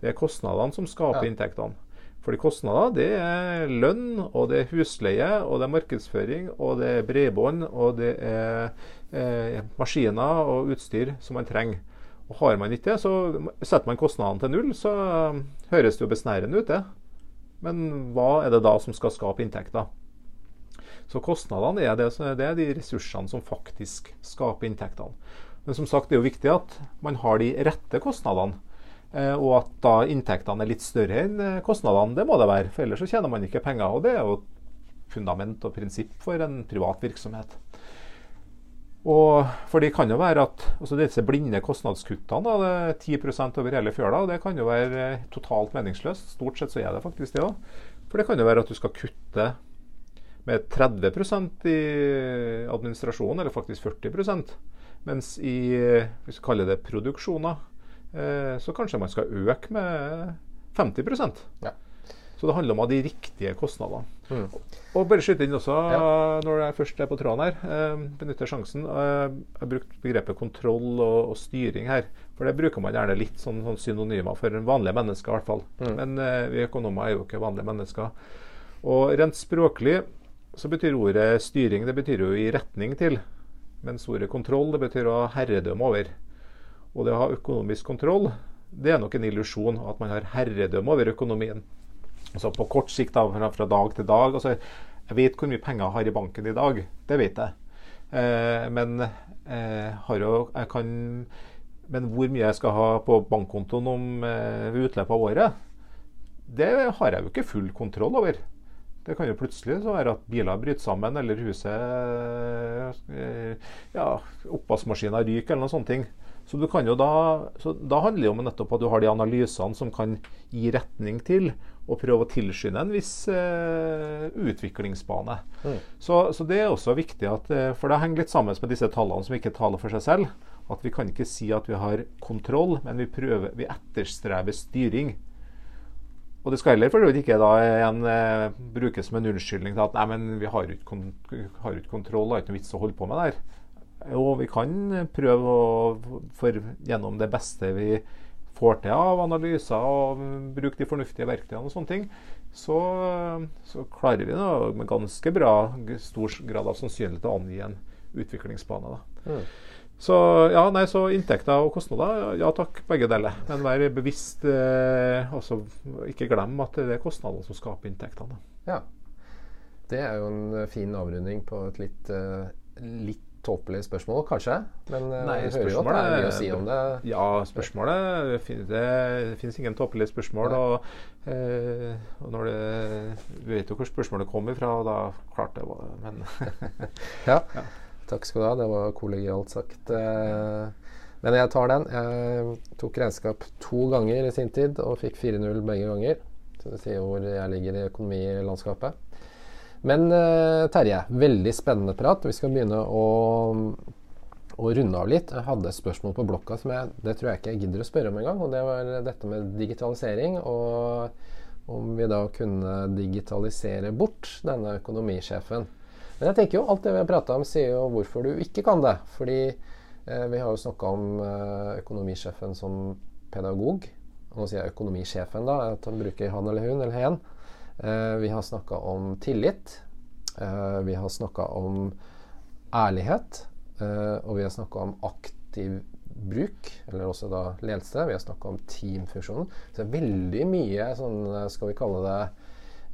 Det er kostnadene som skaper ja. inntektene. Fordi kostnader det er lønn, og det er husleie, og det er markedsføring, og det er bredbånd, og det er eh, maskiner og utstyr som man trenger. Og Har man ikke det, så setter man kostnadene til null, så høres det jo besnærende ut, det. Men hva er det da som skal skape inntekter? Så kostnadene er, det, det er de ressursene som faktisk skaper inntektene. Men som sagt, det er jo viktig at man har de rette kostnadene. Eh, og at da inntektene er litt større enn eh, kostnadene, det må det være. For ellers så tjener man ikke penger. Og det er jo fundament og prinsipp for en privat virksomhet. Og for det kan jo være at altså disse blinde kostnadskuttene, da, det er 10% over hele fjøla, det kan jo være eh, totalt meningsløst. Stort sett så er det faktisk det òg. For det kan jo være at du skal kutte med 30% i administrasjonen, eller faktisk 40% Mens i hvis vi kaller det produksjoner, så kanskje man skal øke med 50 Ja. Så det handler om de riktige kostnadene. Mm. Og bare skyte inn også, Ja. når jeg først er på tråden her, eh, benytter sjansen. Eh, jeg har brukt begrepet kontroll og, og styring her. For det bruker man gjerne litt sånn, sånn synonymer for vanlige mennesker, i hvert fall. Mm. Men eh, vi økonomer er jo ikke vanlige mennesker. Og rent språklig så betyr ordet styring det betyr jo i retning til. Mens ordet kontroll det betyr å ha herredømme over. Og det å ha økonomisk kontroll det er nok en illusjon at man har herredømme over økonomien. Altså på kort sikt, da, fra, dag til dag. Altså, jeg vet hvor mye penger jeg har i banken i dag. Det vet jeg. Eh, men, eh, jo, jeg kan, men hvor mye jeg skal ha på bankkontoen om eh, utløpet av året, det har jeg jo ikke full kontroll over. Det kan jo plutselig være at biler bryter sammen, eller huset eh, Ja, oppvaskmaskiner ryker, eller noen sånne ting. Så, du kan jo da, så da handler det om nettopp at du har de analysene som kan gi retning til og prøve å tilskynde en viss eh, utviklingsbane. Mm. Så, så, det er også viktig, at, eh, for det henger litt sammen med disse tallene som ikke taler for seg selv. At vi kan ikke si at vi har kontroll, men vi, prøver, vi etterstreber styring. Og det skal heller for ikke da en, eh, brukes som en unnskyldning til at nei, men vi har jo ikke, kont har ikke kontroll, det er ikke noe vits å holde på med det her. Jo, vi kan prøve å, for, gjennom det beste vi får til av analyser og bruke de fornuftige verktøyene og sånne ting, så, så klarer vi nå med ganske bra stor grad av sannsynlighet å angi en utviklingsbane. Da. Mm. Så ja, nei, så inntekter og kostnader, ja takk, begge deler. Men vær bevisst. Eh, også, ikke glem at det er kostnadene som skaper inntektene. Ja. Det er jo en fin avrunding på et litt, uh, litt tåpelig spørsmål, kanskje. Men uh, Nei, vi hører jo at det er mye å si om det. Ja, spørsmålet Det, det finnes ingen tåpelige spørsmål. Og, eh, og, når det Vi vet jo hvor spørsmålet kommer fra, og da klart det var Men ja. ja. Takk skal du ha. Det var kollegialt sagt. Eh, men jeg tar den. Jeg tok regnskap to ganger i sin tid og fikk 4-0 begge ganger. Så det sier hvor jeg ligger i økonomilandskapet. Men uh, Terje, veldig spennende prat. Vi skal begynne å, å, runde av litt. Jeg hadde et spørsmål på blokka som jeg, det tror jeg ikke jeg gidder å spørre om engang. Og det var dette med digitalisering. Og om vi da kunne digitalisere bort denne økonomisjefen. Men jeg tenker jo alt det vi har prata om, sier jo hvorfor du ikke kan det. Fordi eh, vi har jo snakka om eh, økonomisjefen som pedagog. Og nå sier jeg økonomisjefen, da. At han bruker han eller hun eller hen. Uh, vi har snakka om tillit. Uh, vi har snakka om ærlighet. Uh, og vi har snakka om aktiv bruk, eller også da ledelse. Vi har snakka om teamfunksjonen. Så det er veldig mye sånn, skal vi kalle det,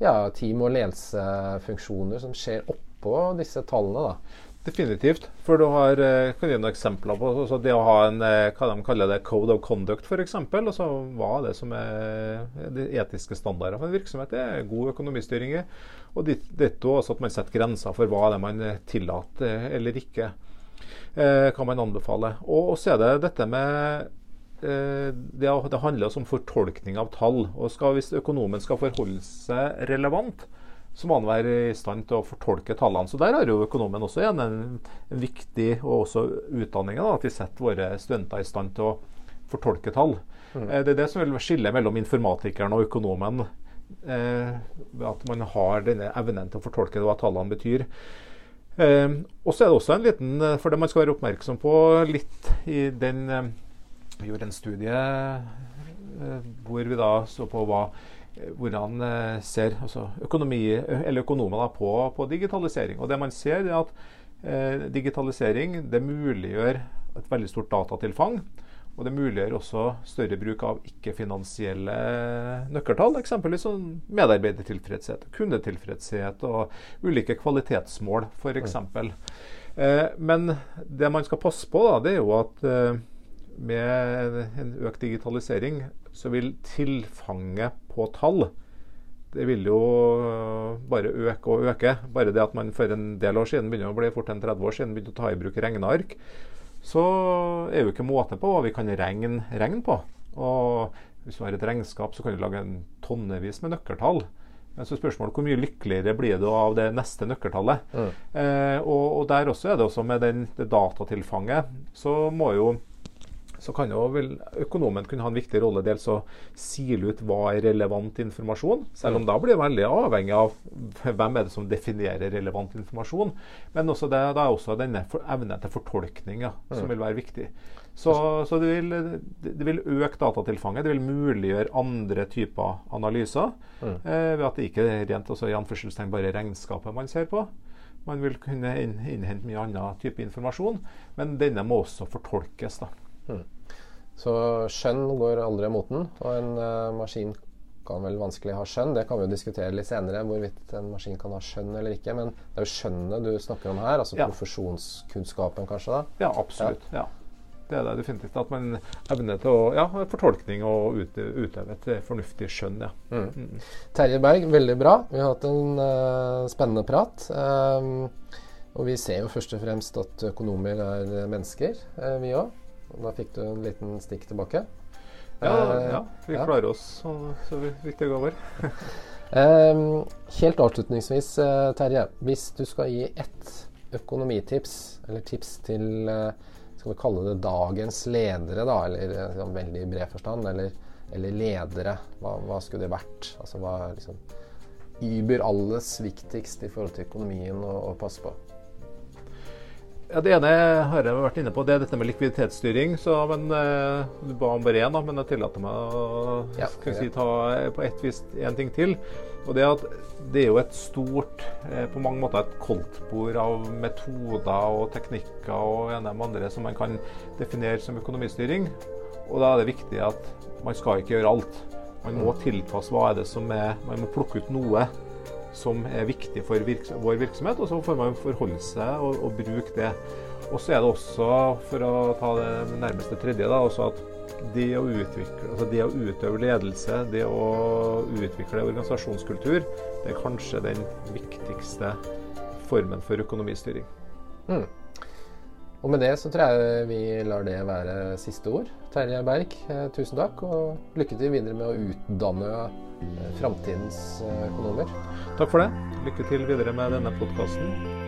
ja, team- og ledelsefunksjoner som skjer oppå disse tallene. da. Definitivt. For du har kan gi noen eksempler på altså det å ha en hva de kaller det, code of conduct, f.eks. Altså, hva er det som er de etiske standarder for en virksomhet? Det er god økonomistyring i. Og ditto også at man setter grenser for hva det er man tillater eller ikke. Eh, kan man anbefale. Og, så er det dette med eh, det handler også om fortolkning av tall. og skal, Hvis økonomen skal forholde seg relevant, så må han være i stand til å fortolke tallene. Så der har jo økonomen også igjen en, en viktig, og også utdanningen, at vi setter våre studenter i stand til å fortolke tall. Mm. Eh, det er det som vil skille mellom informatikeren og økonomen. Eh, at man har denne evnen til å fortolke hva tallene betyr. Eh, og så er det også en liten For det man skal være oppmerksom på litt i den Vi gjorde en studie eh, hvor vi da så på hva hvordan ser altså økonomi, eller økonomer på, på, digitalisering. Og det man ser er at eh, Digitalisering det muliggjør et veldig stort datatilfang. Og det muliggjør også større bruk av ikke-finansielle nøkkeltall. Eksempelvis sånn medarbeidertilfredshet, kundetilfredshet og ulike kvalitetsmål, f.eks. Eh, men det man skal passe på, da, det er jo at eh, med en økt digitalisering så vil tilfanget på tall det vil jo bare øke og øke. Bare det at man for en del år siden begynner å bli fort en 30 år siden begynte å ta i bruk regneark, så er jo ikke måte på hva vi kan regne, regn på. Og hvis du har et regnskap, så kan du lage en tonnevis med nøkkeltall. Men så spørsmålet hvor mye lykkeligere blir du av det neste nøkkeltallet. Mm. Eh, og, og, der også er det også med den, det datatilfanget, så må jo så kan jo vel økonomen kunne ha en viktig rolle dels å sile ut hva er relevant informasjon. Selv om da blir det veldig avhengig av hvem er det som definerer relevant informasjon. Men også det, det er også denne evnen til fortolkning ja, som vil være viktig. Så, så det, vil, det, vil, øke datatilfanget. Det vil muliggjøre andre typer analyser. Mm. Eh, ved at det ikke er rent også, i anførselstegn bare regnskapet man ser på. Man vil kunne innhente mye annen type informasjon, men denne må også fortolkes. da. Mm. Så skjønn går aldri av moten, og en uh, maskin kan vel vanskelig ha skjønn. Det kan vi jo diskutere litt senere, hvorvidt en maskin kan ha skjønn eller ikke. Men det er jo skjønnet du snakker om her, altså ja. profesjonskunnskapen kanskje? da? Ja, absolutt. ja. Det er det definitivt. At man evner til å ja, fortolkning og utøve et fornuftig skjønn. Ja. Mm. Mm. Terje Berg, veldig bra. Vi har hatt en uh, spennende prat. Um, og vi ser jo først og fremst at økonomer er mennesker, uh, vi òg. Da fikk du en liten stikk tilbake. Ja, ja vi ja. klarer oss så, så vidt det går. helt avslutningsvis, Terje. Hvis du skal gi ett økonomitips, eller tips til uh, skal vi kalle det dagens ledere, da, eller liksom, veldig bred forstand, eller, eller ledere. Hva, hva, skulle det vært? Altså hva er liksom Uber alles viktigst i forhold til økonomien å passe på? Ja, Det ene har jeg vært inne på, det er dette med likviditetsstyring. Så, men, uh, du ba om bare én, men jeg tillater meg å ja, si, ta på ett vis en ting til. Og det at det er jo et stort, eh, på mange måter et koldtbord av metoder og teknikker og ene med andre som man kan definere som økonomistyring. Og da er det viktig at man skal ikke gjøre alt. Man må mm. tilpasse hva er det som er Man må plukke ut noe som er viktig for virks vår virksomhet, og så får man forholde seg og, og bruke det. Og så er det også, for å ta det nærmeste tredje, da, også at det å, utvikle, altså det å utøve ledelse, det å utvikle organisasjonskultur, det er kanskje den viktigste formen for økonomistyring. Mm. Og med det så tror jeg vi lar det være siste ord. Terje Berg, eh, tusen takk, og lykke til videre med å utdanne framtidens eh, økonomer. Takk for det. Lykke til videre med denne podkasten.